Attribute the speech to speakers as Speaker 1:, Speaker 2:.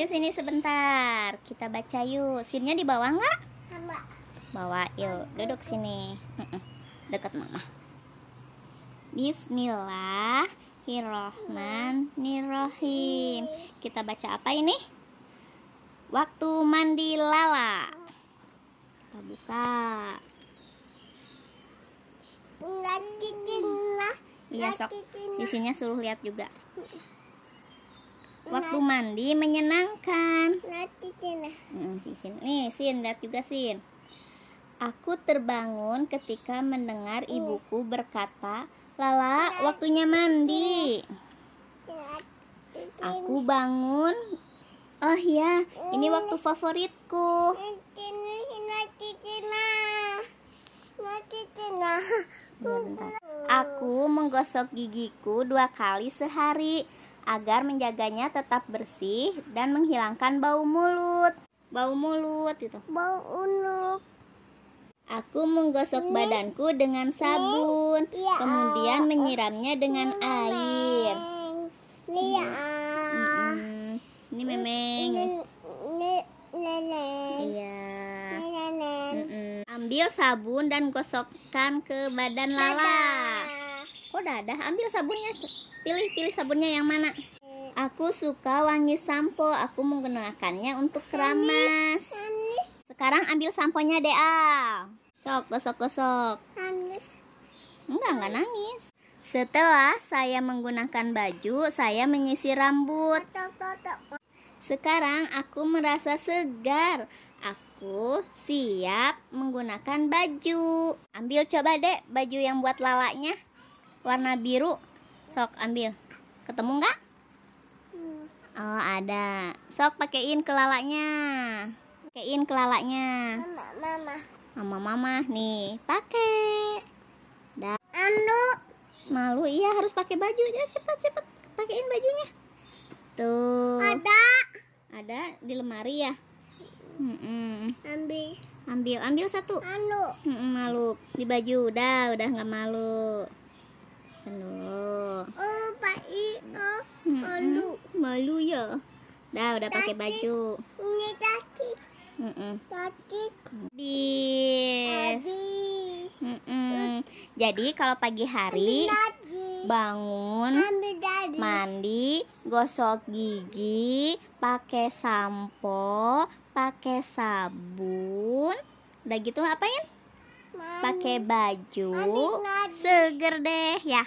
Speaker 1: Yuk sini sebentar. Kita baca yuk. Sinnya di bawah nggak? Bawa yuk. Duduk sini. Dekat mama. Bismillahirrohmanirrohim. Kita baca apa ini? Waktu mandi lala. Kita buka. Iya sok. Sisinya suruh lihat juga. Waktu mandi menyenangkan.
Speaker 2: Nanti tina.
Speaker 1: Mm, si Sin. Nih, Sin, lihat juga, Sin. Aku terbangun ketika mendengar ibuku berkata, "Lala, waktunya mandi." Aku bangun. Oh ya, ini waktu favoritku. Ya, bentar. Aku menggosok gigiku dua kali sehari agar menjaganya tetap bersih dan menghilangkan bau mulut. Bau mulut itu.
Speaker 2: Bau unuk.
Speaker 1: Aku menggosok badanku dengan sabun,
Speaker 2: Iya.
Speaker 1: kemudian menyiramnya dengan air.
Speaker 2: Lia.
Speaker 1: Mm-mm. Ini memeng.
Speaker 2: Nenek.
Speaker 1: Iya.
Speaker 2: Nenek.
Speaker 1: Mm-mm. Ambil sabun dan gosokkan ke badan Lala. Kok dadah? Ambil sabunnya. Pilih, pilih sabunnya yang mana? Aku suka wangi sampo. Aku menggunakannya untuk keramas. Sekarang ambil samponya Dea. Sok, gosok-gosok.
Speaker 2: Manis.
Speaker 1: Enggak, enggak nangis. Setelah saya menggunakan baju, saya menyisir rambut. Sekarang aku merasa segar. Aku siap menggunakan baju. Ambil coba dek baju yang buat lalanya. Warna biru. Sok ambil. Ketemu nggak?
Speaker 2: Hmm.
Speaker 1: Oh ada. Sok pakein ke lalanya. Pakein ke lalanya.
Speaker 2: Mama, mama.
Speaker 1: Mama mama nih pakai.
Speaker 2: Anu.
Speaker 1: Malu iya harus pakai baju ya cepet cepet pakein bajunya. Tuh.
Speaker 2: Ada.
Speaker 1: Ada di lemari ya. Mm-mm.
Speaker 2: Ambil.
Speaker 1: Ambil, ambil satu.
Speaker 2: Anu.
Speaker 1: Mm-mm, malu di baju udah, udah nggak malu. Aduh.
Speaker 2: Oh, Pak Io.
Speaker 1: Mm-mm,
Speaker 2: Malu.
Speaker 1: Malu ya. Dah, udah pakai baju.
Speaker 2: Ini kaki.
Speaker 1: Mm-mm.
Speaker 2: Kaki.
Speaker 1: Habis.
Speaker 2: Habis.
Speaker 1: Mm-mm. Jadi kalau pagi hari bangun, mandi, gosok gigi, pakai sampo, pakai sabun, udah gitu ngapain? Pakai baju, seger deh ya.